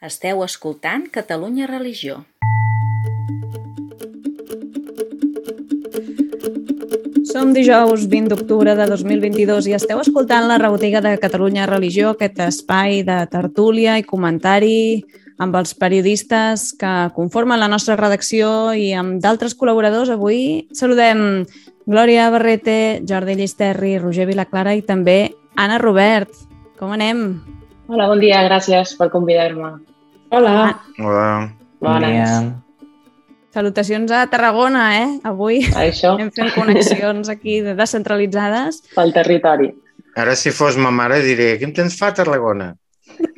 Esteu escoltant Catalunya Religió. Som dijous 20 d'octubre de 2022 i esteu escoltant la rebotiga de Catalunya Religió, aquest espai de tertúlia i comentari amb els periodistes que conformen la nostra redacció i amb d'altres col·laboradors. Avui saludem Glòria Barrete, Jordi Llisterri, Roger Vilaclara i també Anna Robert. Com anem? Hola, bon dia, gràcies per convidar-me. Hola. Hola. Bones. Salutacions a Tarragona, eh? Avui Això, hem fet connexions aquí descentralitzades. pel territori. Ara, si fos ma mare, diré, quin temps fa a Tarragona?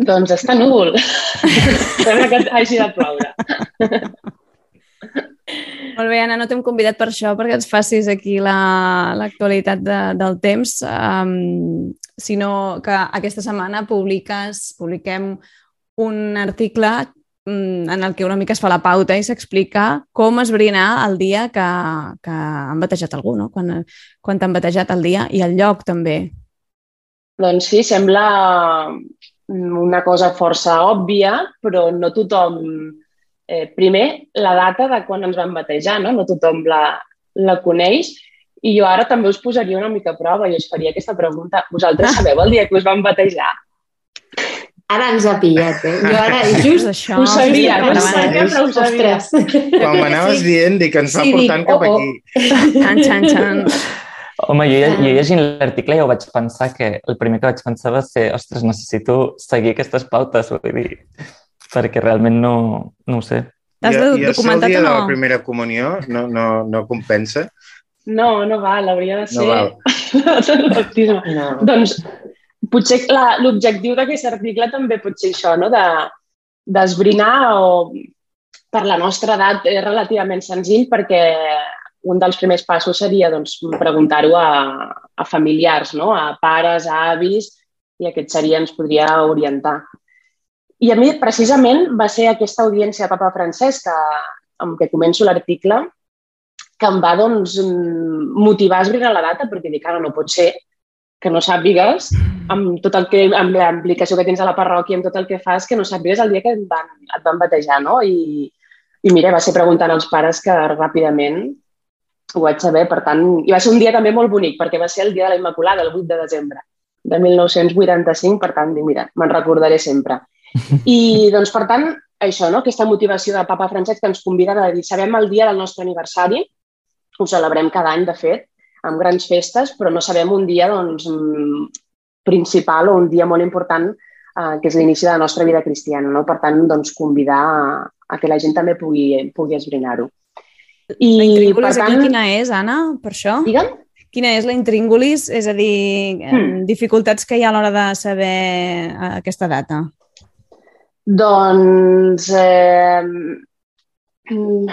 Doncs està núvol. Sembla que hagi de ploure. Molt bé, Anna, no t'hem convidat per això, perquè ens facis aquí la- l'actualitat de, del temps, um, sinó que aquesta setmana publiques, publiquem un article mm, en el que una mica es fa la pauta i s'explica com esbrinar el dia que, que han batejat algú, no? Quan, quan t'han batejat el dia i el lloc també. Doncs sí, sembla una cosa força òbvia, però no tothom... Eh, primer, la data de quan ens van batejar, no? No tothom la, la coneix. I jo ara també us posaria una mica a prova i us faria aquesta pregunta. Vosaltres sabeu el dia que us van batejar? Ara ens ha pillat, eh? Jo ara Just just això. ho sabia, no per sabia, però ho sabia. Ostres. Quan m'anaves Sí. dient, dic, ens va Sí, dic, portant cap oh, oh. aquí. Xan, xan, xan. Home, jo, Ah. jo llegint l'article ja ho vaig pensar que el primer que vaig pensar va ser ostres, necessito seguir aquestes pautes, vull dir, perquè realment no, no ho sé. T'has I- de- I el documentat dia o de la no? primera comunió no, no, no compensa? No, no val, hauria de ser No val. el baptisme. No. Doncs potser l'objectiu d'aquest article també pot ser això, no? de d'esbrinar o per la nostra edat és relativament senzill perquè un dels primers passos seria doncs, preguntar-ho a, a familiars, no? a pares, a avis, i aquest seria, ens podria orientar. I a mi, precisament, va ser aquesta audiència de Papa Francesc, que, amb què començo l'article, que em va doncs, motivar a esbrinar la data, perquè dic, ara no pot ser que no sàpigues, amb tot el que, amb la implicació que tens a la parròquia, amb tot el que fas, que no sàpigues el dia que et van, et van batejar, no? I, I mira, va ser preguntant als pares que ràpidament ho vaig saber, per tant, i va ser un dia també molt bonic, perquè va ser el dia de la Immaculada, el 8 de desembre de 1985, per tant, dic, mira, me'n recordaré sempre. I, doncs, per tant, això, no? aquesta motivació de Papa Francesc que ens convida a dir, sabem el dia del nostre aniversari, ho celebrem cada any, de fet, amb grans festes, però no sabem un dia doncs, mm, principal o un dia molt important eh, que és l'inici de la nostra vida cristiana. No? Per tant, doncs, convidar a, a que la gent també pugui, pugui esbrinar-ho. I, La intríngulis per aquí tant, quina és, Anna, per això? digue'm, Quina és la intríngulis? És a dir, Hmm. dificultats que hi ha a l'hora de saber eh, aquesta data. Doncs eh, mm,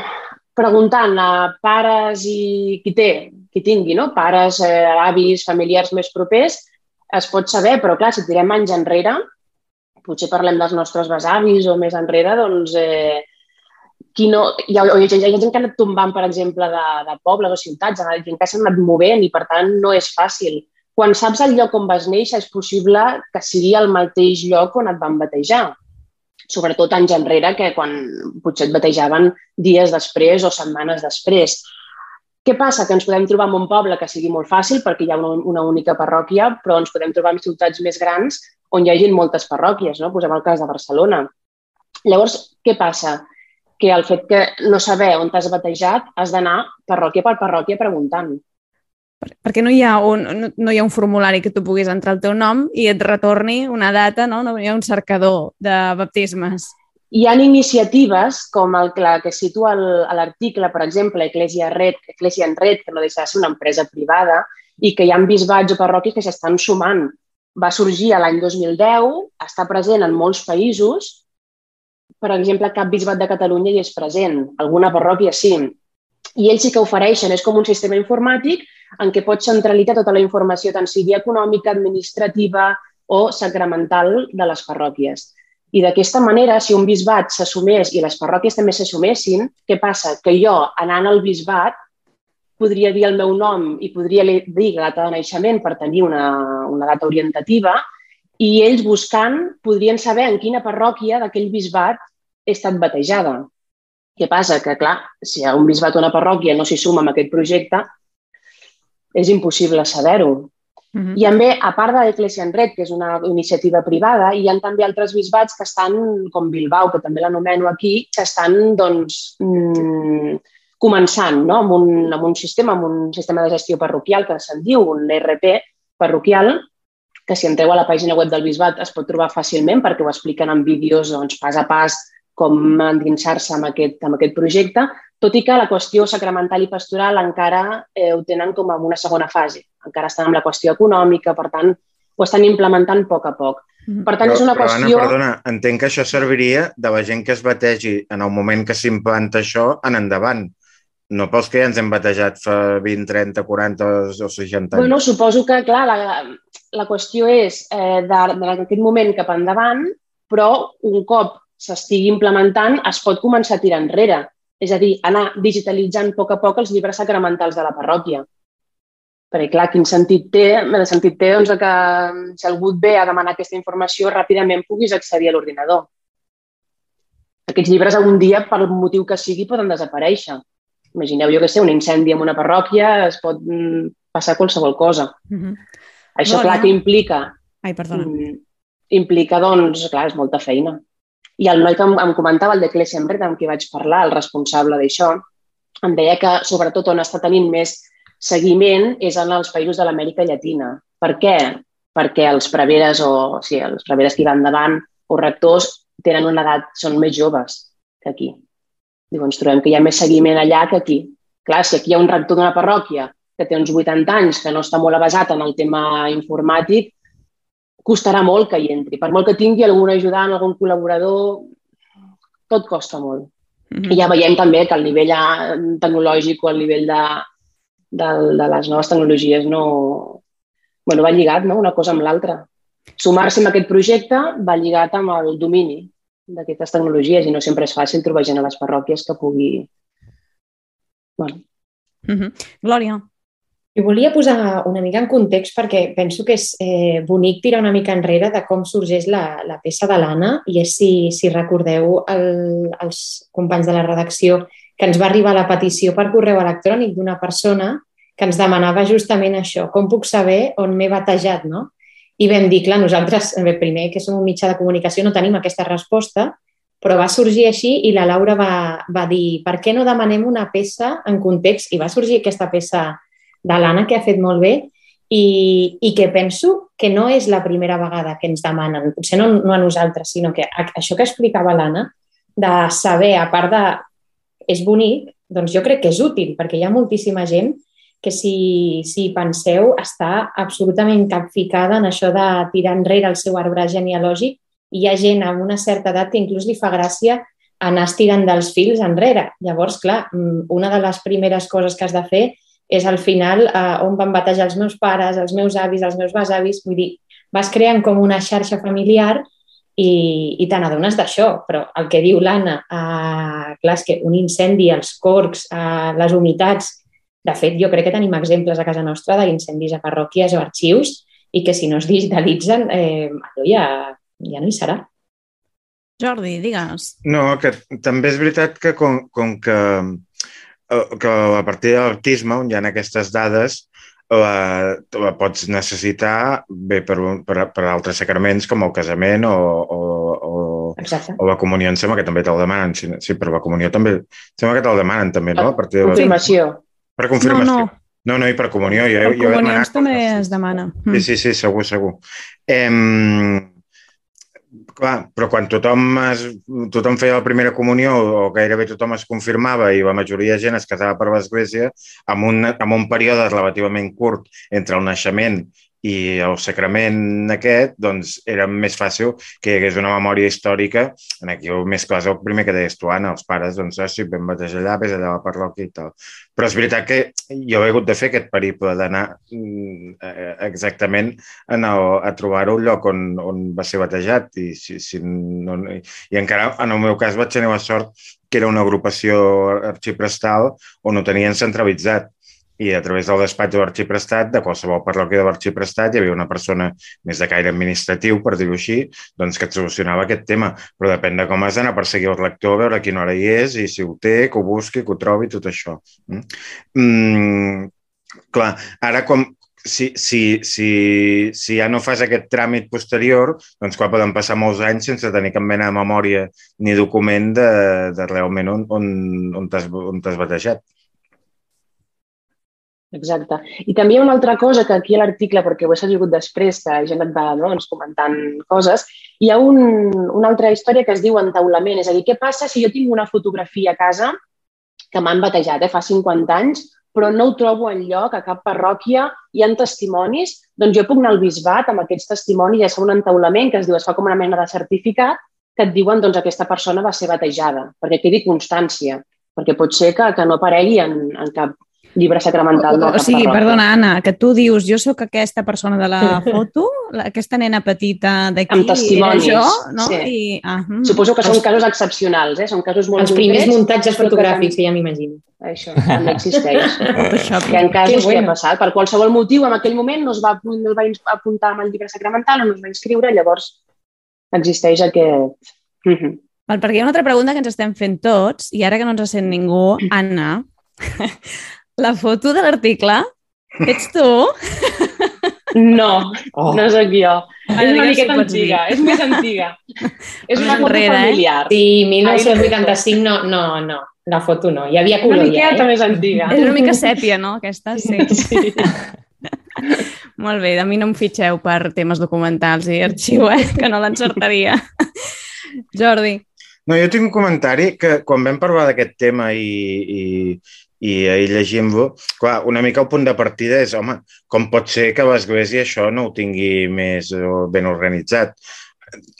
preguntant a pares i qui té, qui tingui, no? pares, eh, avis, familiars més propers, es pot saber, però clar, si tirem anys enrere, potser parlem dels nostres besavis o més enrere, doncs eh, qui no, hi, ha, hi, ha, hi ha gent que ha anat tombant, per exemple, de, de pobles o ciutats, hi ha gent que s'ha anat movent i, per tant, no és fàcil. Quan saps el lloc on vas néixer, és possible que sigui el mateix lloc on et van batejar sobretot anys enrere, que quan potser et batejaven dies després o setmanes després. Què passa? Que ens podem trobar en un poble que sigui molt fàcil perquè hi ha una, una única parròquia, però ens podem trobar en ciutats més grans on hi hagin moltes parròquies, no? Posem el cas de Barcelona. Llavors, què passa? Que el fet que no saber on t'has batejat, has d'anar parròquia per parròquia preguntant. Per- Perquè no hi, ha un, no, no hi ha un formulari que tu puguis entrar el teu nom i et retorni una data, no? No hi ha un cercador de baptismes. Hi ha iniciatives com el la que situa l'article, per exemple, Eclésia Red, Eclésia en Red, que no deixa de ser una empresa privada, i que hi ha bisbats o parròquies que s'estan sumant. Va sorgir a l'any 2010, està present en molts països, per exemple, cap bisbat de Catalunya hi és present, alguna parròquia sí. I ells sí que ofereixen, és com un sistema informàtic en què pots centralitzar tota la informació, tant sigui econòmica, administrativa o sacramental de les parròquies. I d'aquesta manera, si un bisbat s'assumés i les parròquies també s'assumessin, què passa? Que jo, anant al bisbat, podria dir el meu nom i podria dir la data de naixement per tenir una, una data orientativa i ells buscant podrien saber en quina parròquia d'aquell bisbat he estat batejada. Què passa? Que, clar, si un bisbat o una parròquia no s'hi suma amb aquest projecte, és impossible saber-ho. Mm -hmm. I també, a part de l'Eclesia en Red, que és una iniciativa privada, hi ha també altres bisbats que estan, com Bilbao, que també l'anomeno aquí, que estan, doncs, mm, començant no? amb, un, amb un sistema, amb un sistema de gestió parroquial que se'n diu un RP parroquial, que si entreu a la pàgina web del bisbat es pot trobar fàcilment perquè ho expliquen en vídeos doncs, pas a pas com endinsar-se amb, aquest, amb aquest projecte, tot i que la qüestió sacramental i pastoral encara eh, ho tenen com en una segona fase encara estan amb la qüestió econòmica, per tant, ho estan implementant a poc a poc. Per tant, Però, és una però qüestió... Anna, perdona, entenc que això serviria de la gent que es bategi en el moment que s'implanta això en endavant. No pels que ja ens hem batejat fa 20, 30, 40 o 60 anys. Bueno, suposo que, clar, la, la qüestió és eh, d'aquest moment cap endavant, però un cop s'estigui implementant es pot començar a tirar enrere. És a dir, anar digitalitzant a poc a poc els llibres sacramentals de la parròquia. Perquè, clar, quin sentit té? El sentit té doncs, que si algú et ve a demanar aquesta informació, ràpidament puguis accedir a l'ordinador. Aquests llibres un dia, per motiu que sigui, poden desaparèixer. Imagineu, jo que sé, un incendi en una parròquia, es pot mm, passar qualsevol cosa. Mm -hmm. Això, Glòria. clar, que implica? Ai, perdona. Mm, implica, doncs, clar, és molta feina. I el noi que em, em comentava, el de Clessia Embret, amb qui vaig parlar, el responsable d'això, em deia que, sobretot, on està tenint més seguiment és en els països de l'Amèrica Llatina. Per què? Perquè els preveres o, o sigui, els preveres que hi van davant o rectors tenen una edat, són més joves que aquí. Diu, ens trobem que hi ha més seguiment allà que aquí. Clar, si aquí hi ha un rector d'una parròquia que té uns 80 anys, que no està molt avasat en el tema informàtic, costarà molt que hi entri. Per molt que tingui algun ajudant, algun col·laborador, tot costa molt. Mm I -hmm. ja veiem també que el nivell tecnològic o el nivell de, de, de les noves tecnologies no... Bueno, va lligat, no?, una cosa amb l'altra. Sumar-se a aquest projecte va lligat amb el domini d'aquestes tecnologies i no sempre és fàcil trobar gent a les parròquies que pugui... Bueno, Mm -hmm. Glòria. Jo volia posar una mica en context perquè penso que és eh, bonic tirar una mica enrere de com sorgeix la, la peça de l'Anna i és si, si recordeu el, els companys de la redacció que ens va arribar la petició per correu electrònic d'una persona que ens demanava justament això, com puc saber on m'he batejat, no? I vam dir, clar, nosaltres, primer, que som un mitjà de comunicació, no tenim aquesta resposta, però va sorgir així i la Laura va, va dir per què no demanem una peça en context? I va sorgir aquesta peça de l'Anna que ha fet molt bé i, i que penso que no és la primera vegada que ens demanen, potser no, no a nosaltres, sinó que a, això que explicava l'Anna, de saber, a part de... és bonic, doncs jo crec que és útil, perquè hi ha moltíssima gent que si, si penseu està absolutament capficada en això de tirar enrere el seu arbre genealògic i hi ha gent amb una certa edat que inclús li fa gràcia anar estirant dels fils enrere. Llavors, clar, mm, una de les primeres coses que has de fer és al final eh, on van batejar els meus pares, els meus avis, els meus besavis, vull dir, vas creant com una xarxa familiar i, i te n'adones d'això, però el que diu l'Anna, eh, clar, és que un incendi, els corcs, eh, les humitats, de fet, jo crec que tenim exemples a casa nostra d'incendis a parròquies o arxius i que si no es digitalitzen, eh, allò ja, ja no hi serà. Jordi, digues. No, que també és veritat que com, com que, que a partir de l'autisme, on hi ha aquestes dades, la, la pots necessitar bé per, un- per, per altres sacraments com el casament o, o, o, Exacte. o la comunió, em sembla que també te'l demanen. Sí, sí, però la comunió també... em Sembla que te'l demanen també, no? A partir de la, confirmació. per confirmació. No, no. No, no, i per comunió. Jo, Per jo comunions demanat també es demana. Sí, sí, sí, segur, segur. Em... Clar, però quan tothom, es, tothom feia la primera comunió o gairebé tothom es confirmava i la majoria de gent es casava per l'església, amb un, amb un període relativament curt entre el naixement i el sacrament aquest, doncs era més fàcil que hi hagués una memòria històrica. En aquí el més clar és el primer que deies tu, Anna, els pares, doncs, ah, sí, vam batejar allà, ves allà a la parròquia i tal. Però és veritat que jo he hagut de fer aquest periple d'anar mm, eh, exactament en el, a trobar-ho lloc on, on va ser batejat i, si, si no, i encara en el meu cas vaig tenir la sort que era una agrupació arxiprestal on ho tenien centralitzat i a través del despatx de l'arxiprestat, de qualsevol parròquia de l'arxiprestat, hi havia una persona més de caire administratiu, per dir-ho així, doncs que et solucionava aquest tema. Però depèn de com has d'anar a perseguir el rector, veure a quina hora hi és i si ho té, que ho busqui, que ho trobi, tot això. Mm? Mm, clar, ara com, si, si, si, si ja no fas aquest tràmit posterior, doncs clar, poden passar molts anys sense tenir cap mena de memòria ni document de, de realment on, on, on t'has batejat. Exacte. I també hi ha una altra cosa que aquí a l'article, perquè ho he sabut després, que ja et va no, ens comentant coses, hi ha un, una altra història que es diu entaulament. És a dir, què passa si jo tinc una fotografia a casa que m'han batejat eh, fa 50 anys, però no ho trobo en lloc, a cap parròquia, hi ha testimonis, doncs jo puc anar al bisbat amb aquests testimonis, ja és un entaulament que es diu, es fa com una mena de certificat, que et diuen doncs aquesta persona va ser batejada, perquè quedi constància, perquè pot ser que, que no aparegui en, en cap llibre sacramental O, o sigui, perdona, Anna, que tu dius, jo sóc aquesta persona de la foto, aquesta nena petita d'aquí, amb testimonis, jo, no? Sí. I, ah, mm. Suposo que són casos excepcionals, eh? són casos molt Els primers concrets, muntatges que fotogràfics que ja m'imagino. Això també existeix. Photoshop. Hi ha casos que bueno. ha passat. Per qualsevol motiu, en aquell moment no es va, no es va apuntar amb el llibre sacramental o no es va inscriure, llavors existeix aquest... Mhm. Val, perquè hi ha una altra pregunta que ens estem fent tots, i ara que no ens sent ningú, Anna, la foto de l'article, ets tu? No, Oh. no sóc jo. Ara és una miqueta antiga, és més antiga. és una foto enrere, eh? familiar. Sí, 1985 no, no, no. La foto no. Hi havia Una color ja, miqueta eh? més antiga. És una mica sèpia, no, aquesta? Sí. Sí. Molt bé, a mi no em fitxeu per temes documentals i arxiu, eh? que no l'encertaria. Jordi. No, jo tinc un comentari que quan vam parlar d'aquest tema i, i, i ahir llegint-lo, clar, una mica el punt de partida és, home, com pot ser que l'Església això no ho tingui més ben organitzat?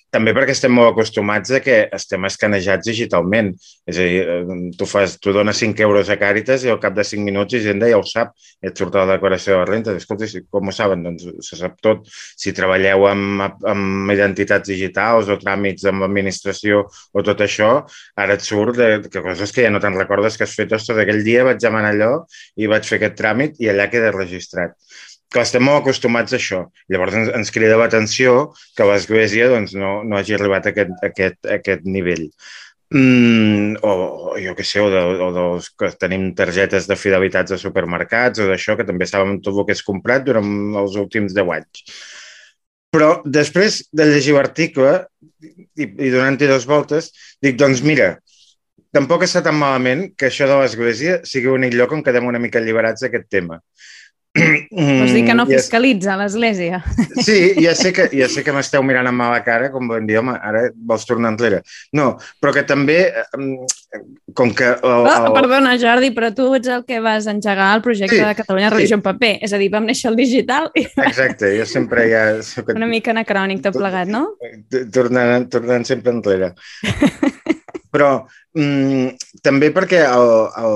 També perquè estem molt acostumats a que estem escanejats digitalment. És a dir, eh, tu, fas, tu dones 5 euros a Càritas i al cap de 5 minuts Hisenda ja ho sap, et surt a la declaració de renta. Escolta, com ho saben? Doncs se sap tot. Si treballeu amb, amb identitats digitals o tràmits amb l'administració o tot això, ara et surt de, que coses que ja no te'n recordes que has fet. Ostres, aquell dia vaig demanar allò i vaig fer aquest tràmit i allà queda registrat que estem molt acostumats a això. Llavors ens, ens crida l'atenció que l'Església doncs, no, no hagi arribat a aquest, a aquest, a aquest nivell. Mm, o, o jo què sé, o, de, o dels que tenim targetes de fidelitats de supermercats o d'això, que també sabem tot el que és comprat durant els últims 10 anys. Però després de llegir l'article i, i donant-hi dues voltes, dic, doncs mira, tampoc està tan malament que això de l'Església sigui l'únic lloc on quedem una mica alliberats d'aquest tema. Vols dir que no és- fiscalitza l'Església? Sí, ja sé que, ja sé que m'esteu mirant amb mala cara, com vam dir, home, ara vols tornar enrere. No, però que també, eh, com que... El, Oh, el, perdona, Jordi, però tu ets el que vas engegar el projecte Sí, de Catalunya sí. Religió en paper. És a dir, vam néixer al digital i Exacte, jo sempre ja... Soc, una mica anacrònic tot plegat, no? tornant, tornant sempre enrere. Però mm, també perquè, el, el,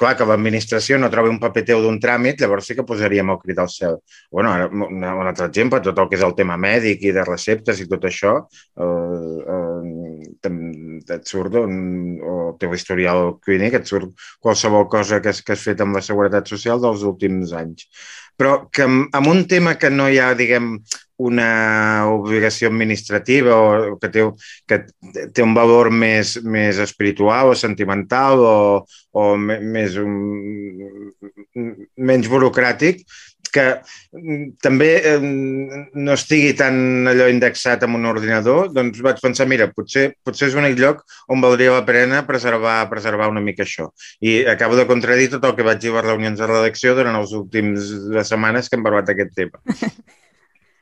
clar, que l'administració no trobi un paper teu d'un tràmit, llavors sí que posaríem el crit al cel. Bueno, ara, un, un altre exemple, tot el que és el tema mèdic i de receptes i tot això, eh, eh, tem- et surt un, o el teu historial clínic, et surt qualsevol cosa que has, que has fet amb la Seguretat Social dels últims anys. Però que amb, amb un tema que no hi ha, diguem, una obligació administrativa o que té, que té un valor més, més espiritual o sentimental o, o més un, menys burocràtic que mm, també no estigui tan allò indexat amb un ordinador, doncs vaig pensar, mira, potser, potser és l'únic lloc on valdria la pena preservar, preservar una mica això. I acabo de contradir tot el que vaig dir a les reunions de redacció durant els últims setmanes que hem parlat d'aquest tema.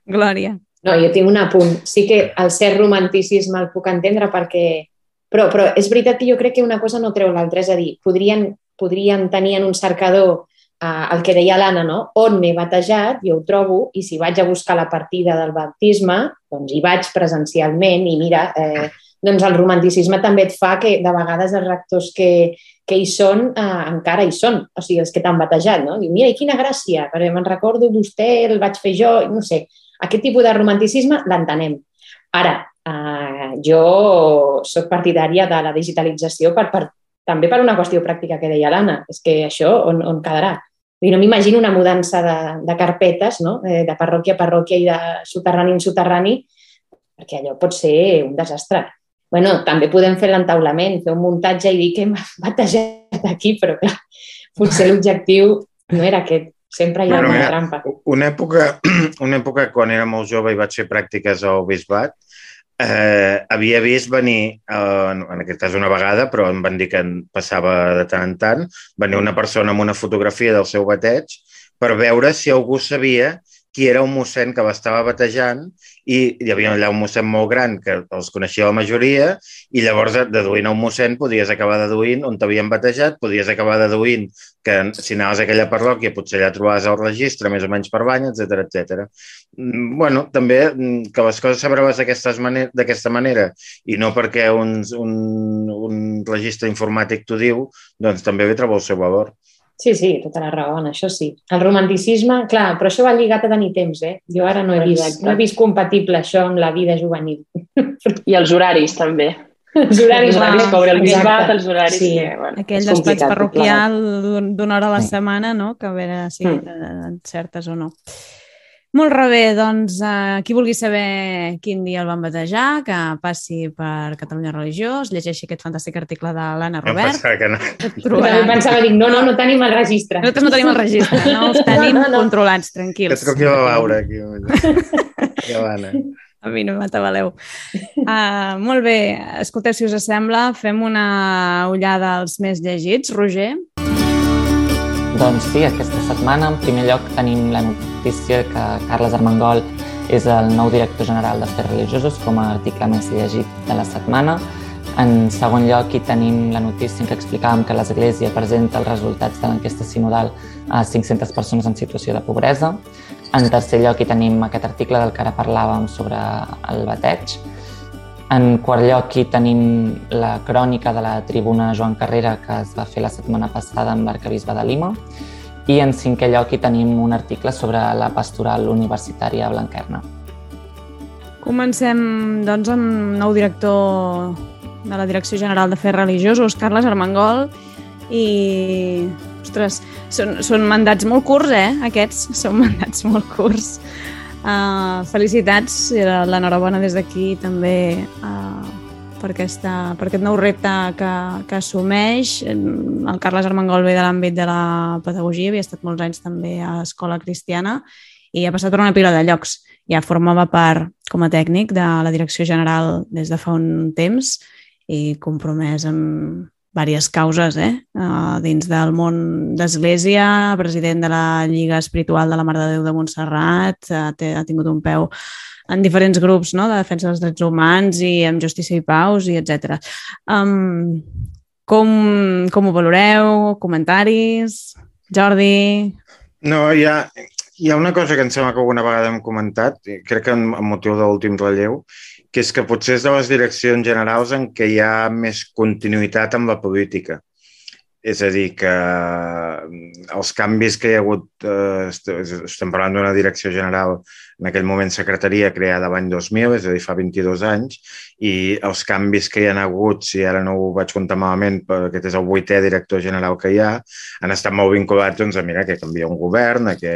Glòria. No, jo tinc un apunt. Sí que el cert romanticisme el puc entendre perquè... Però, però és veritat que jo crec que una cosa no treu l'altra. És a dir, podrien, podrien tenir en un cercador eh, el que deia l'Anna, no? on m'he batejat, jo ho trobo, i si vaig a buscar la partida del baptisme, doncs hi vaig presencialment i mira, eh, doncs el romanticisme també et fa que de vegades els rectors que, que hi són eh, encara hi són, o sigui, els que t'han batejat, no? Diu, mira, i quina gràcia, perquè me'n recordo d'ustè, el vaig fer jo, no sé, aquest tipus de romanticisme l'entenem. Ara, eh, jo sóc partidària de la digitalització per, per, també per una qüestió pràctica que deia l'Anna, és que això on, on quedarà? Dir, no m'imagino una mudança de, de carpetes, no? Eh, de parròquia a parròquia i de soterrani en soterrani, perquè allò pot ser un desastre. bueno, també podem fer l'entaulament, fer un muntatge i dir que hem batejat aquí, però clar, potser l'objectiu no era aquest. Sempre hi ha Bueno, una mira, trampa. Una època, una època quan era molt jove i vaig fer pràctiques al Bisbat, eh, havia vist venir, eh, en aquest cas una vegada, però em van dir que passava de tant en tant, venir una persona amb una fotografia del seu bateig per veure si algú sabia qui era un mossèn que l'estava batejant i hi havia allà un mossèn molt gran que els coneixia la majoria i llavors deduint a un mossèn podies acabar deduint on t'havien batejat, podies acabar deduint que si anaves a aquella parròquia potser allà trobaves el registre més o menys per bany, etc etc. bueno, també mm, que les coses sabràs d'aquesta mane d'aquesta manera i no perquè un, un, un registre informàtic t'ho diu, doncs també ve trobar el seu valor. Sí, sí, tota la raó, en això sí. El romanticisme, clar, però això va lligat a tenir temps, eh? Jo ara no he vist, Exacte. no he vist compatible això amb la vida juvenil. I els horaris, també. Els Els horaris, horaris, ah, el exacte. bisbat, els horaris... Sí. Que, bueno, Aquell despatx parroquial d'un- d'una hora a la Sí. setmana, no? Que a veure si Mm. mm. certes o no. Molt bé, doncs eh, qui vulgui saber quin dia el van batejar, que passi per Catalunya Religió, es llegeixi aquest fantàstic article de l'Anna Em Robert. pensava que no. Et També trobarà. pensava, dic, no, no, no tenim el registre. Nosaltres no tenim el registre, no els tenim No, no, no. controlats, Que tranquils. truqui la Laura aquí. Que l'Anna. A mi no m'atabaleu. Uh, molt bé, escolteu, si us sembla, fem una ullada als més llegits. Roger? Doncs sí, aquesta setmana en primer lloc tenim la notícia que Carles Armengol és el nou director general d'Afers Religiosos com a article més llegit de la setmana. En segon lloc hi tenim la notícia què explicàvem que l'Església presenta els resultats de l'enquesta sinodal a 500 persones en situació de pobresa. En tercer lloc hi tenim aquest article del que ara parlàvem sobre el bateig. En quart lloc hi tenim la crònica de la tribuna Joan Carrera que es va fer la setmana passada amb l'arcabisbe de Lima. I en cinquè lloc hi tenim un article sobre la pastoral universitària Blanquerna. Comencem, doncs, amb nou director de la Direcció General d'Afers Religiosos, Carles Armengol, i, ostres, són, són mandats molt curts, eh, aquests, són mandats molt curts. Uh, felicitats i l'enhorabona des d'aquí també uh, per, aquesta, per aquest nou repte que, que assumeix. El Carles Armengol ve de l'àmbit de la pedagogia, havia estat molts anys també a Escola Cristiana i ha passat per una pila de llocs. Ja formava part com a tècnic de la Direcció General des de fa un temps i compromès amb diverses causes eh? uh, dins del món d'Església, president de la Lliga Espiritual de la Mare de Déu de Montserrat, ha, ha tingut un peu en diferents grups no? de defensa dels drets humans i amb justícia i paus i etc. Um, com, com ho valoreu? Comentaris? Jordi? No, hi ha, hi ha una cosa que em sembla que alguna vegada hem comentat, crec que amb motiu de l'últim relleu, que és que potser és de les direccions generals en què hi ha més continuïtat amb la política. És a dir, que els canvis que hi ha hagut, eh, estem parlant d'una direcció general, en aquell moment secretaria creada l'any 2000, és a dir, fa 22 anys, i els canvis que hi han hagut, si ara no ho vaig comptar malament, però aquest és el vuitè director general que hi ha, han estat molt vinculats doncs, a mira, que canvia un govern, que,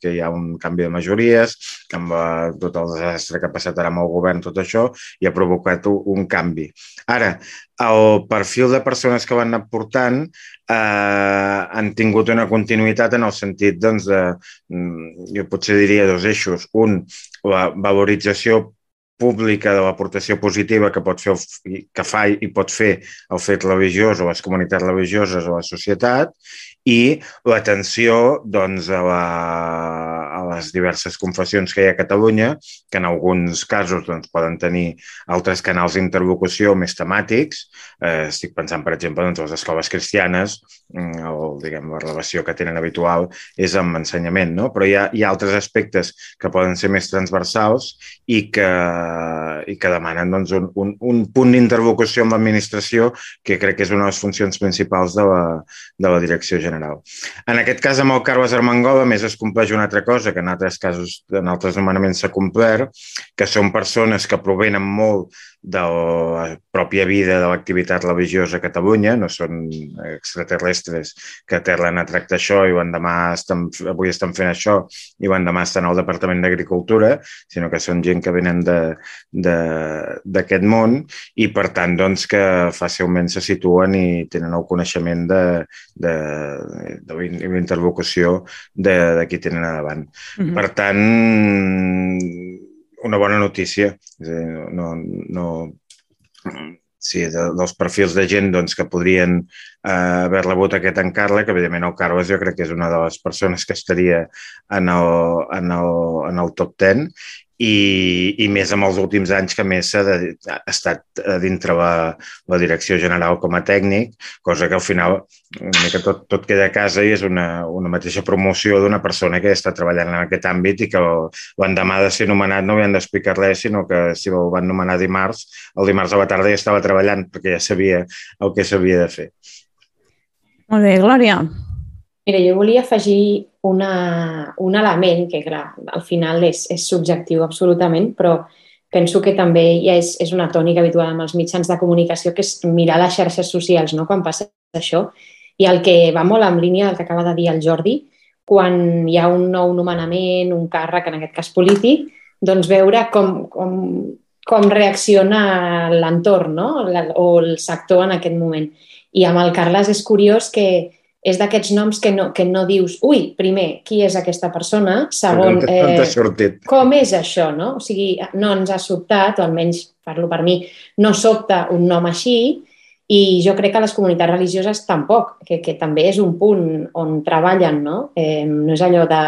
que hi ha un canvi de majories, amb eh, tot el desastre que ha passat ara amb el govern, tot això, i ha provocat un canvi. Ara, el perfil de persones que van anar portant eh, han tingut una continuïtat en el sentit doncs, de, mm, jo potser diria dos eixos. Un, la valorització pública de l'aportació positiva que pot fer el, que fa i pot fer el fet religiós o les comunitats religioses o la societat i l'atenció doncs, a, la, les diverses confessions que hi ha a Catalunya, que en alguns casos doncs, poden tenir altres canals d'interlocució més temàtics. Eh, estic pensant, per exemple, doncs, les escoles cristianes, mm, el, diguem, la relació que tenen habitual és amb ensenyament, no? però hi ha, hi ha altres aspectes que poden ser més transversals i que, i que demanen doncs, un, un, un punt d'interlocució amb l'administració que crec que és una de les funcions principals de la, de la direcció general. En aquest cas, amb el Carles Armengol, a més, es compleix una altra cosa que en altres casos, en altres nomenaments s'ha complert, que són persones que provenen molt de la pròpia vida de l'activitat religiosa a Catalunya, no són extraterrestres que aterren a tractar això i l'endemà estan, avui estan fent això i l'endemà estan al Departament d'Agricultura, sinó que són gent que venen d'aquest món i, per tant, doncs, que fàcilment se situen i tenen el coneixement de, de, de la interlocució de, de qui tenen a davant. Mm -hmm. Per tant, una bona notícia. No, no, sí, de, dels perfils de gent doncs, que podrien haver rebut aquest encàrrec, evidentment el Carles jo crec que és una de les persones que estaria en el, en el, en el top 10 i, i més amb els últims anys que més s'ha estat dintre la, la direcció general com a tècnic, cosa que al final una mica tot, tot queda a casa i és una, una mateixa promoció d'una persona que està treballant en aquest àmbit i que l'endemà de ser nomenat no havien d'explicar res, sinó que si el van nomenar dimarts, el dimarts a la tarda ja estava treballant perquè ja sabia el que s'havia de fer. Molt bé, Glòria. Mira, jo volia afegir una, un element que, clar, al final és, és subjectiu absolutament, però penso que també ja és, és una tònica habitual amb els mitjans de comunicació, que és mirar les xarxes socials no? quan passa això. I el que va molt en línia del que acaba de dir el Jordi, quan hi ha un nou nomenament, un càrrec, en aquest cas polític, doncs veure com, com, com reacciona l'entorn no? o el sector en aquest moment. I amb el Carles és curiós que és d'aquests noms que no, que no dius, ui, primer, qui és aquesta persona? Segon, eh, com és això, no? O sigui, no ens ha sobtat, o almenys parlo per mi, no sobta un nom així, i jo crec que les comunitats religioses tampoc, que, que també és un punt on treballen, no? Eh, no és allò de...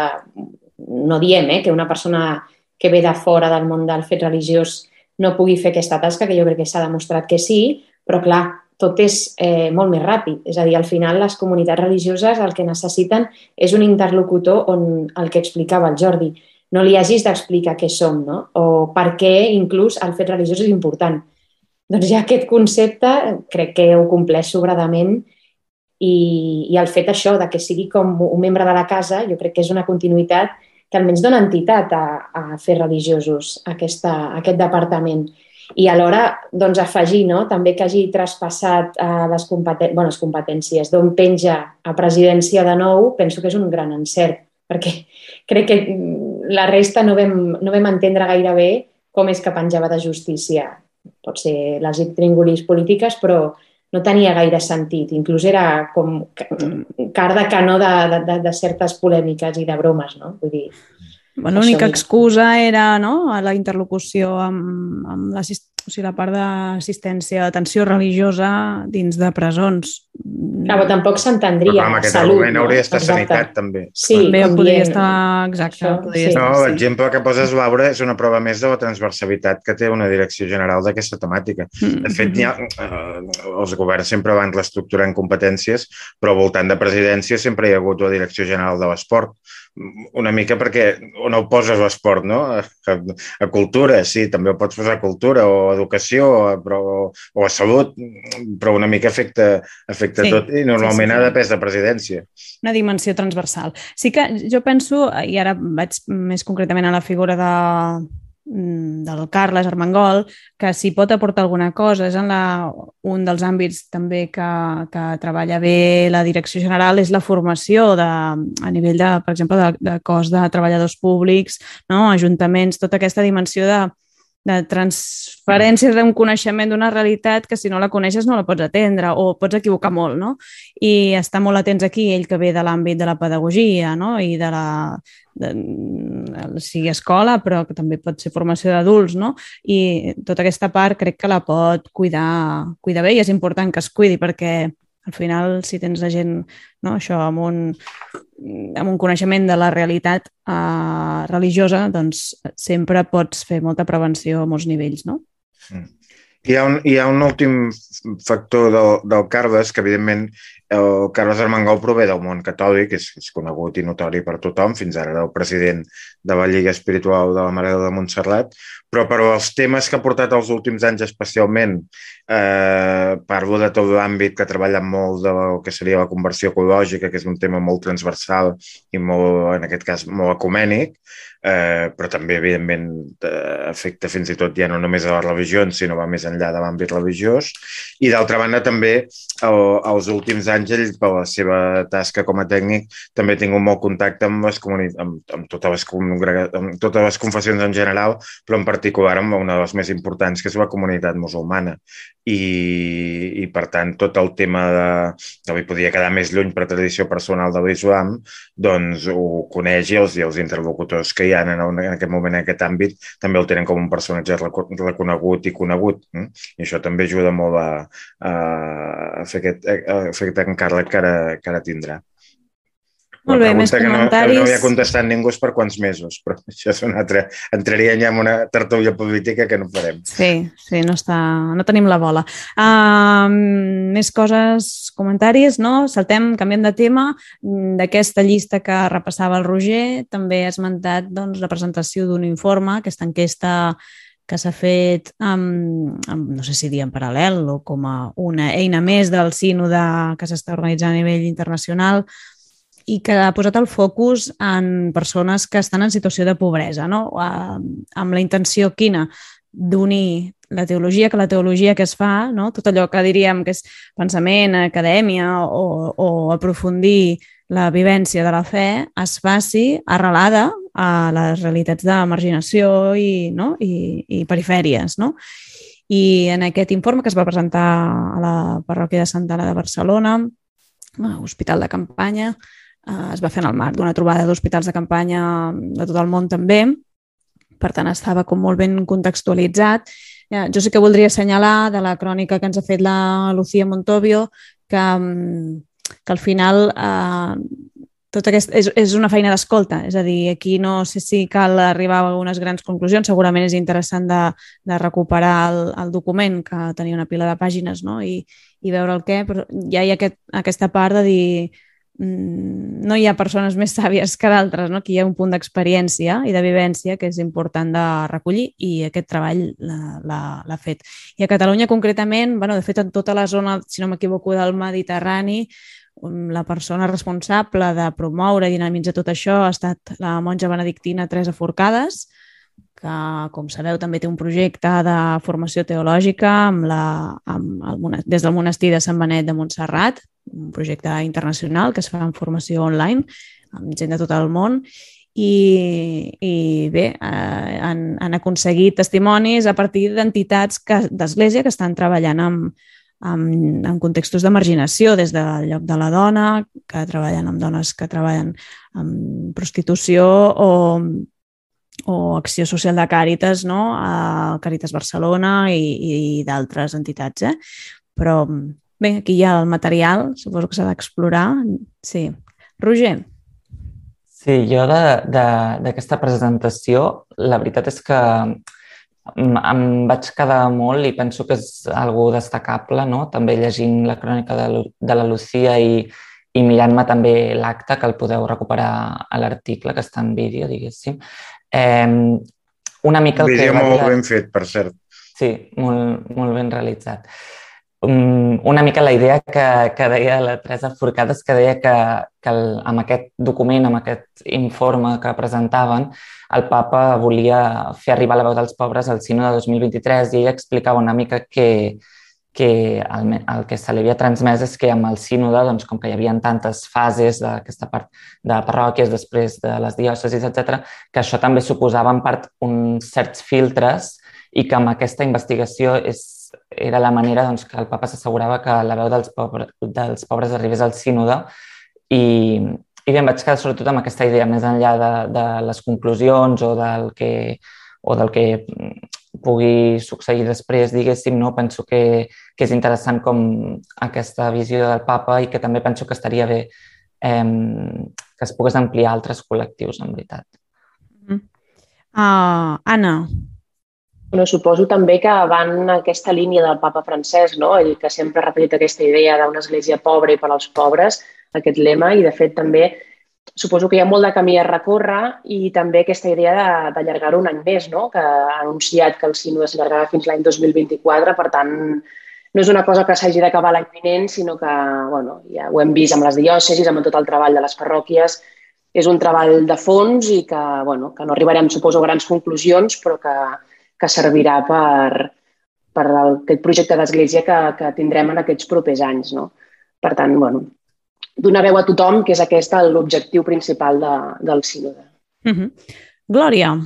No diem eh, que una persona que ve de fora del món del fet religiós no pugui fer aquesta tasca, que jo crec que s'ha demostrat que sí, però clar, tot és eh, molt més ràpid. És a dir, al final les comunitats religioses el que necessiten és un interlocutor on el que explicava el Jordi. No li hagis d'explicar què som, no? O per què inclús el fet religiós és important. Doncs ja aquest concepte crec que ho compleix sobradament i, i el fet això de que sigui com un membre de la casa jo crec que és una continuïtat que almenys dona entitat a, a fer religiosos aquesta, aquest departament i alhora doncs, afegir no? també que hagi traspassat uh, les, competen bueno, les competències d'on penja a presidència de nou, penso que és un gran encert, perquè crec que la resta no vam, no vam entendre gaire bé com és que penjava de justícia. Pot ser les tringulis polítiques, però no tenia gaire sentit. Inclús era com car de canó de, de, de certes polèmiques i de bromes, no? Vull dir, Bueno, L'única excusa era no, a la interlocució amb, amb la, o sigui, la part d'assistència, d'atenció religiosa dins de presons. Clar, però tampoc s'entendria. Però en aquest salut, argument no? hauria d'estar sanitat, també. Sí, també podria dient... estar... Exacte. Això, podria sí. estar, no, l'exemple sí. que poses, Laura, és una prova més de la transversalitat que té una direcció general d'aquesta temàtica. Mm, de fet, ha, eh, els governs sempre van reestructurant competències, però al voltant de presidència sempre hi ha hagut la direcció general de l'esport una mica perquè on el poses l'esport, no? A, a cultura, sí, també el pots posar a cultura o a educació però, o a salut, però una mica afecta, afecta sí, tot i normalment sí, sí, sí. ha de pes de presidència. Una dimensió transversal. Sí que jo penso, i ara vaig més concretament a la figura de, Mm, del Carles Armengol, que si pot aportar alguna cosa, és en la, un dels àmbits també que, que treballa bé la direcció general, és la formació de, a nivell, de, per exemple, de, de cos de treballadors públics, no? ajuntaments, tota aquesta dimensió de, de transferència d'un coneixement d'una realitat que si no la coneixes no la pots atendre o pots equivocar molt, no? I està molt atents aquí, ell que ve de l'àmbit de la pedagogia, no? I de la... De, sigui escola, però que també pot ser formació d'adults, no? I tota aquesta part crec que la pot cuidar, cuidar bé i és important que es cuidi perquè al final, si tens la gent no, això, amb, un, amb un coneixement de la realitat eh, religiosa, doncs sempre pots fer molta prevenció a molts nivells, no? Mm. Hi ha un, hi ha un últim factor del, del Carles que, evidentment, el Carles Armengol prové del món catòlic, és, és conegut i notori per tothom, fins ara era el president de la Lliga Espiritual de la Mare de Montserrat, però per als temes que ha portat els últims anys especialment, eh, parlo de tot l'àmbit que ha treballat molt del que seria la conversió ecològica, que és un tema molt transversal i molt, en aquest cas, molt ecumènic, eh, però també, evidentment, eh, afecta fins i tot ja no només a les religions, sinó va més enllà de l'àmbit religiós. I d'altra banda, també, el, els últims anys, ell, per la seva tasca com a tècnic, també ha tingut molt contacte amb, les amb, amb, totes les, amb totes les confessions en general, però en particular amb una de les més importants, que és la comunitat musulmana. I, i per tant, tot el tema de... No li podia quedar més lluny per tradició personal de l'islam, doncs ho coneix i els, i els interlocutors que hi ha en, en aquest moment en aquest àmbit també el tenen com un personatge reconegut i conegut. Eh? I això també ajuda molt a, a, fer, aquest, a fer aquest encàrrec que ara, que ara tindrà. Molt bé, més comentaris. Que no, no havia contestat ningú per quants mesos, però això és una altra... Entraria ja en una tertúlia política que no farem. Sí, sí, no, està... no tenim la bola. Uh, més coses, comentaris, no? Saltem, canviem de tema. D'aquesta llista que repassava el Roger, també ha esmentat doncs, la presentació d'un informe, aquesta enquesta que s'ha fet, amb, amb, no sé si dir en paral·lel o com a una eina més del sínode que s'està organitzant a nivell internacional i que ha posat el focus en persones que estan en situació de pobresa, no? amb la intenció quina? d'unir la teologia, que la teologia que es fa, no? tot allò que diríem que és pensament, acadèmia o, o aprofundir la vivència de la fe, es faci arrelada a les realitats de marginació i, no? I, i perifèries. No? I en aquest informe que es va presentar a la parròquia de Santa Ana de Barcelona, a Hospital de Campanya, eh, es va fer en el marc d'una trobada d'hospitals de campanya de tot el món també, per tant estava com molt ben contextualitzat. Ja, jo sí que voldria assenyalar de la crònica que ens ha fet la Lucía Montovio que, mm, que al final eh, tot aquest, és, és una feina d'escolta, és a dir, aquí no sé si cal arribar a algunes grans conclusions, segurament és interessant de, de recuperar el, el document que tenia una pila de pàgines no? I, i veure el què, però ja hi ha aquest, aquesta part de dir no hi ha persones més sàvies que d'altres, no? Aquí hi ha un punt d'experiència i de vivència que és important de recollir i aquest treball l'ha fet. I a Catalunya concretament, bueno, de fet en tota la zona, si no m'equivoco, del Mediterrani, um, la persona responsable de promoure i dinamitzar tot això ha estat la monja benedictina Teresa Forcades, que, com sabeu, també té un projecte de formació teològica amb la, amb el, des del monestir de Sant Benet de Montserrat, un projecte internacional que es fa en formació online amb gent de tot el món i, i bé, eh, han, han aconseguit testimonis a partir d'entitats d'església que estan treballant amb, amb, en contextos de marginació, des del lloc de la dona, que treballen amb dones que treballen amb prostitució o o Acció Social de Càritas, no? a Càritas Barcelona i, i d'altres entitats. Eh? Però bé, aquí hi ha el material, suposo que s'ha d'explorar. Sí. Roger. Sí, jo d'aquesta presentació, la veritat és que em vaig quedar molt i penso que és algo destacable, no? també llegint la crònica de, de la Lucía i, i mirant-me també l'acte que el podeu recuperar a l'article que està en vídeo, diguéssim. Eh, una mica el Vídeo que... molt ben fet, per cert. Sí, molt, molt ben realitzat. Um, una mica la idea que, que deia la Teresa Forcades, que deia que, que el, amb aquest document, amb aquest informe que presentaven, el papa volia fer arribar la veu dels pobres al Sino de 2023 i ella explicava una mica que, que el, el que se li havia transmès és que amb el sínode, doncs, com que hi havia tantes fases d'aquesta part de parròquies, després de les diòcesis, etc, que això també suposava en part uns certs filtres i que amb aquesta investigació és, era la manera doncs, que el papa s'assegurava que la veu dels, pobres, dels pobres arribés al sínode i, i bé, em vaig quedar sobretot amb aquesta idea, més enllà de, de les conclusions o del que, o del que pugui succeir després, diguéssim, no? penso que, que és interessant com aquesta visió del papa i que també penso que estaria bé eh, que es pogués ampliar a altres col·lectius, en veritat. Uh, Anna. Bueno, suposo també que van en aquesta línia del papa francès, no? ell que sempre ha repetit aquesta idea d'una església pobra i per als pobres, aquest lema, i de fet també suposo que hi ha molt de camí a recórrer i també aquesta idea d'allargar-ho un any més, no? que ha anunciat que el sínode s'allargarà fins l'any 2024, per tant, no és una cosa que s'hagi d'acabar l'any vinent, sinó que bueno, ja ho hem vist amb les diòcesis, amb tot el treball de les parròquies, és un treball de fons i que, bueno, que no arribarem, suposo, a grans conclusions, però que, que servirà per, per el, aquest projecte d'església que, que tindrem en aquests propers anys. No? Per tant, bueno, donar veu a tothom, que és aquest l'objectiu principal de, del sínode. Mm -hmm. Glòria.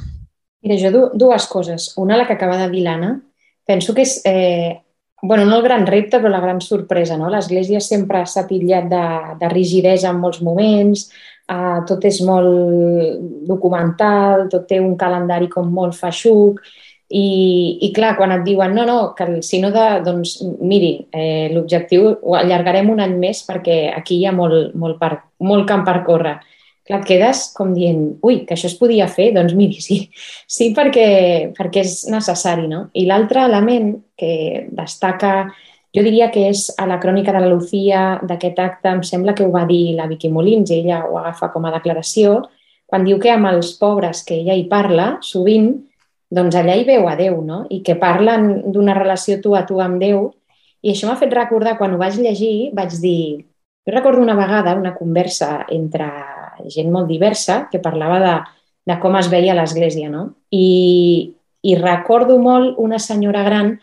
Mira, jo dues coses. Una, la que acaba de dir l'Anna, penso que és, eh, bueno, no el gran repte, però la gran sorpresa. No? L'Església sempre s'ha titllat de, de rigidesa en molts moments, eh, tot és molt documental, tot té un calendari com molt feixuc, i, I clar, quan et diuen no, no, que el sínode, doncs miri, eh, l'objectiu ho allargarem un any més perquè aquí hi ha molt, molt, per, molt camp per córrer. Clar, et quedes com dient, ui, que això es podia fer? Doncs miri, sí, sí perquè, perquè és necessari, no? I l'altre element que destaca, jo diria que és a la crònica de la Lucía d'aquest acte, em sembla que ho va dir la Vicky Molins, ella ho agafa com a declaració, quan diu que amb els pobres que ella hi parla, sovint doncs allà hi veu a Déu, no? I que parlen d'una relació tu a tu amb Déu. I això m'ha fet recordar, quan ho vaig llegir, vaig dir... Jo recordo una vegada una conversa entre gent molt diversa que parlava de, de com es veia l'Església, no? I, I recordo molt una senyora gran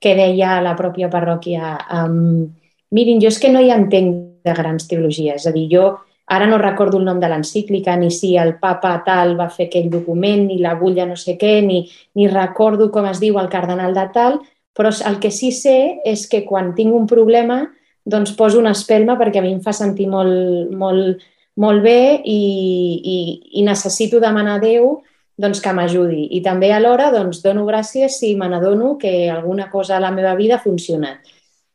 que deia a la pròpia parròquia um, mirin, jo és que no hi entenc de grans teologies, és a dir, jo Ara no recordo el nom de l'encíclica, ni si el papa tal va fer aquell document, ni la bulla no sé què, ni, ni recordo com es diu el cardenal de tal, però el que sí sé és que quan tinc un problema doncs poso una espelma perquè a mi em fa sentir molt, molt, molt bé i, i, i necessito demanar a Déu doncs, que m'ajudi. I també alhora doncs, dono gràcies si me n'adono que alguna cosa a la meva vida ha funcionat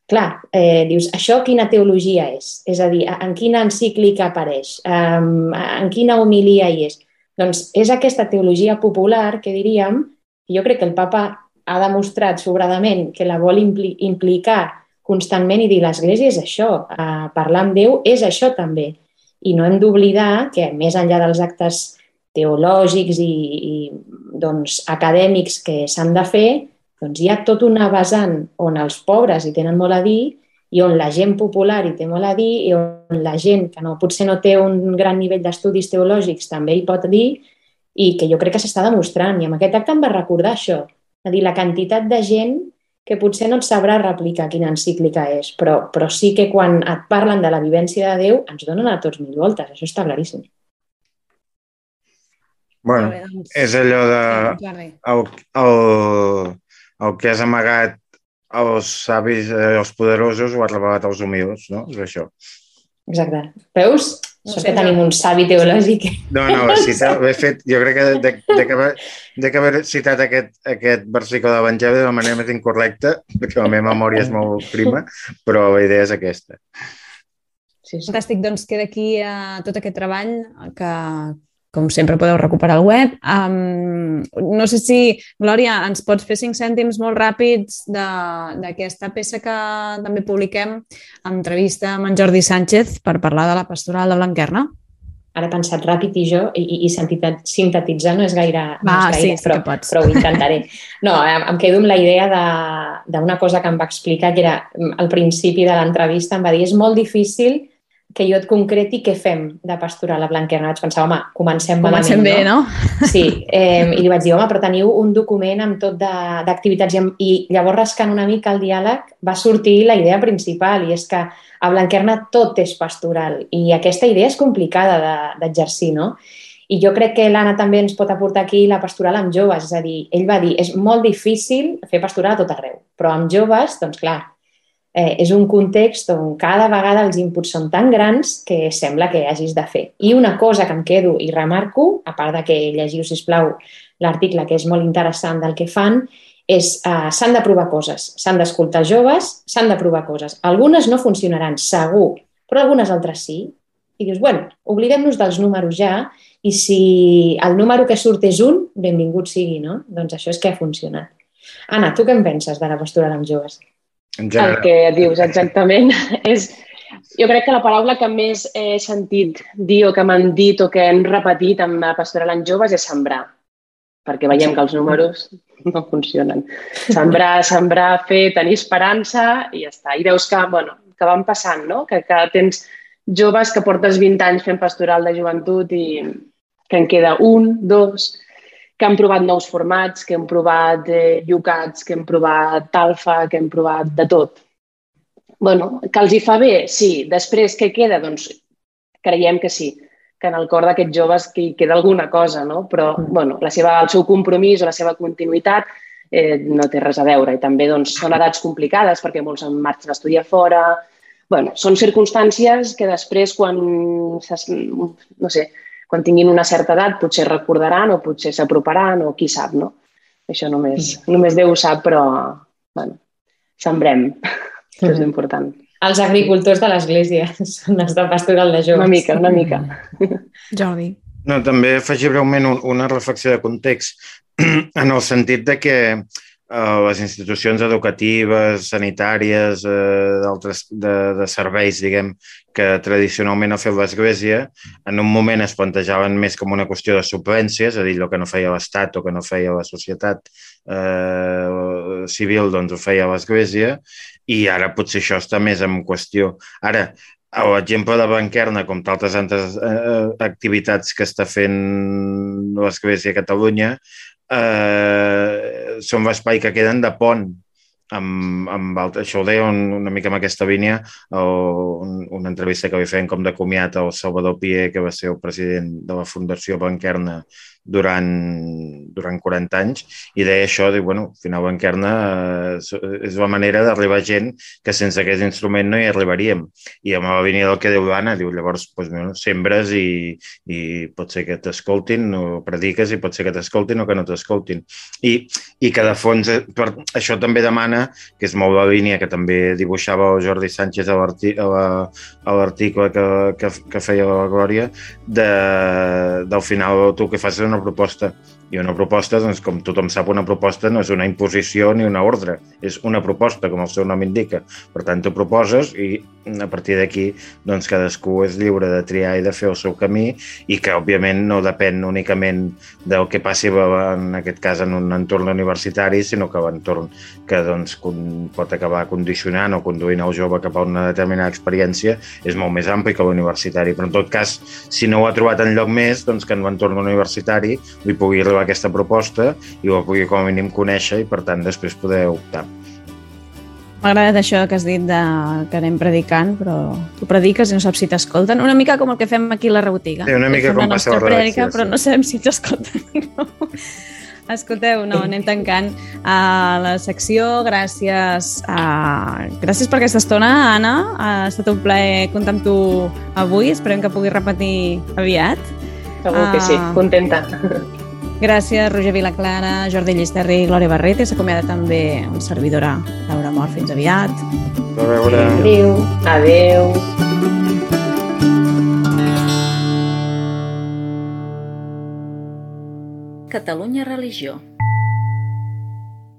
clar, eh, dius, això quina teologia és? És a dir, en quina encíclica apareix? Um, en quina homilia hi és? Doncs és aquesta teologia popular que diríem, jo crec que el papa ha demostrat sobradament que la vol impli implicar constantment i dir l'Església és això, uh, parlar amb Déu és això també. I no hem d'oblidar que més enllà dels actes teològics i, i doncs, acadèmics que s'han de fer, doncs hi ha tot una vessant on els pobres hi tenen molt a dir i on la gent popular hi té molt a dir i on la gent que no, potser no té un gran nivell d'estudis teològics també hi pot dir i que jo crec que s'està demostrant. I amb aquest acte em va recordar això, a dir, la quantitat de gent que potser no et sabrà replicar quina encíclica és, però, però sí que quan et parlen de la vivència de Déu ens donen a tots mil voltes, això està claríssim. Bueno, doncs, és allò de... El, el, el que has amagat als savis, eh, als poderosos, ho has revelat als humils, no? És això. Exacte. Veus? No sé, que tenim un savi teològic. No, no, citat, he fet, jo crec que de, de, que, de que haver citat aquest, aquest versicle de l'Evangeli de la manera més incorrecta, perquè la meva memòria és molt prima, però la idea és aquesta. Sí, sí. Fantàstic, doncs queda aquí uh, tot aquest treball que, com sempre podeu recuperar el web. Um, no sé si, Glòria, ens pots fer cinc cèntims molt ràpids d'aquesta peça que també publiquem, entrevista amb en Jordi Sánchez per parlar de la pastoral de Blanquerna? Ara he pensat ràpid i jo, i, i sintetitzar no és gaire, no és gaire sí, sí però, pots. però ho intentaré. No, em quedo amb la idea d'una cosa que em va explicar, que era al principi de l'entrevista, em va dir és molt difícil que jo et concreti què fem de pastoral a Blanquerna. Vaig pensar, home, comencem malament, comencem bé, no? no? Sí, eh, i li vaig dir, home, però teniu un document amb tot d'activitats i, i llavors rascant una mica el diàleg va sortir la idea principal i és que a Blanquerna tot és pastoral i aquesta idea és complicada d'exercir, de, no? I jo crec que l'Anna també ens pot aportar aquí la pastoral amb joves, és a dir, ell va dir, és molt difícil fer pastoral a tot arreu, però amb joves, doncs clar, eh, és un context on cada vegada els inputs són tan grans que sembla que hagis de fer. I una cosa que em quedo i remarco, a part de que llegiu, si plau l'article, que és molt interessant del que fan, és eh, s'han de provar coses, s'han d'escoltar joves, s'han de provar coses. Algunes no funcionaran, segur, però algunes altres sí. I dius, bueno, oblidem-nos dels números ja i si el número que surt és un, benvingut sigui, no? Doncs això és que ha funcionat. Anna, tu què en penses de la pastoral amb joves? En El que dius exactament és... Jo crec que la paraula que més he sentit dir o que m'han dit o que hem repetit amb la pastoral en joves és sembrar, perquè veiem que els números no funcionen. Sembrar, sembrar, fer, tenir esperança i ja està. I veus que, bueno, que van passant, no? Que, que tens joves que portes 20 anys fent pastoral de joventut i que en queda un, dos, que han provat nous formats, que hem provat eh, Yucats, que hem provat Talfa, que hem provat de tot. bueno, que els hi fa bé, sí. Després, què queda? Doncs creiem que sí, que en el cor d'aquests joves que hi queda alguna cosa, no? Però, bueno, la seva, el seu compromís o la seva continuïtat eh, no té res a veure. I també doncs, són edats complicades perquè molts en marxen a estudiar fora. bueno, són circumstàncies que després, quan, no sé, quan tinguin una certa edat, potser recordaran o potser s'aproparan o qui sap, no? Això només, només Déu ho sap, però bueno, sembrem. Això és important. Els agricultors de l'Església són els de pastoral de joves. Una mica, una mica. Jordi. No, també afegir breument un, una reflexió de context en el sentit de que les institucions educatives, sanitàries, eh, de, de serveis, diguem, que tradicionalment ha fet l'Església, en un moment es plantejaven més com una qüestió de suplència, és a dir, el que no feia l'Estat o que no feia la societat eh, civil, doncs ho feia l'Església, i ara potser això està més en qüestió. Ara, l'exemple de Banquerna, com tantes altres eh, activitats que està fent l'Església a Catalunya, eh, són l'espai que queden de pont amb, amb altre, això ho deia un, una mica amb aquesta línia o un, una entrevista que li feien com de comiat al Salvador Pier, que va ser el president de la Fundació Banquerna durant, durant 40 anys i deia això, diu, bueno, al final Banquerna eh, és la manera d'arribar gent que sense aquest instrument no hi arribaríem. I amb la línia del que diu l'Anna, diu llavors doncs, bueno, sembres i, i pot ser que t'escoltin o prediques i pot ser que t'escoltin o que no t'escoltin. I, i que de fons, eh, per, això també demana, que és molt la línia que també dibuixava el Jordi Sánchez a l'arti- a la- a l'article que, que, que feia la Glòria, de, del final tu que fas és una proposta i una proposta, doncs, com tothom sap, una proposta no és una imposició ni una ordre, és una proposta, com el seu nom indica. Per tant, tu proposes i a partir d'aquí doncs, cadascú és lliure de triar i de fer el seu camí i que, òbviament, no depèn únicament del que passi, en aquest cas, en un entorn universitari, sinó que l'entorn que doncs, pot acabar condicionant o conduint el jove cap a una determinada experiència és molt més ampli que l'universitari. Però, en tot cas, si no ho ha trobat en lloc més, doncs que en l'entorn universitari li pugui arribar aquesta proposta i ho pugui com a mínim conèixer i, per tant, després poder optar. M'ha agradat això que has dit de que anem predicant, però tu prediques i no saps si t'escolten. Una mica com el que fem aquí a la rebotiga. Sí, una mica com passa a la redacció, però no sabem si t'escolten o no. Escolteu, no, anem tancant a la secció. Gràcies a... gràcies per aquesta estona, Anna. Ha estat un plaer comptar amb tu avui. Esperem que puguis repetir aviat. Segur que sí, Ah. contenta. Gràcies, Roger Vilaclara, Jordi Llisterri i Glòria Barrete. S'acomiada també un servidora, Laura Mort. Fins aviat. A veure... Adéu. Adeu. Catalunya Religió.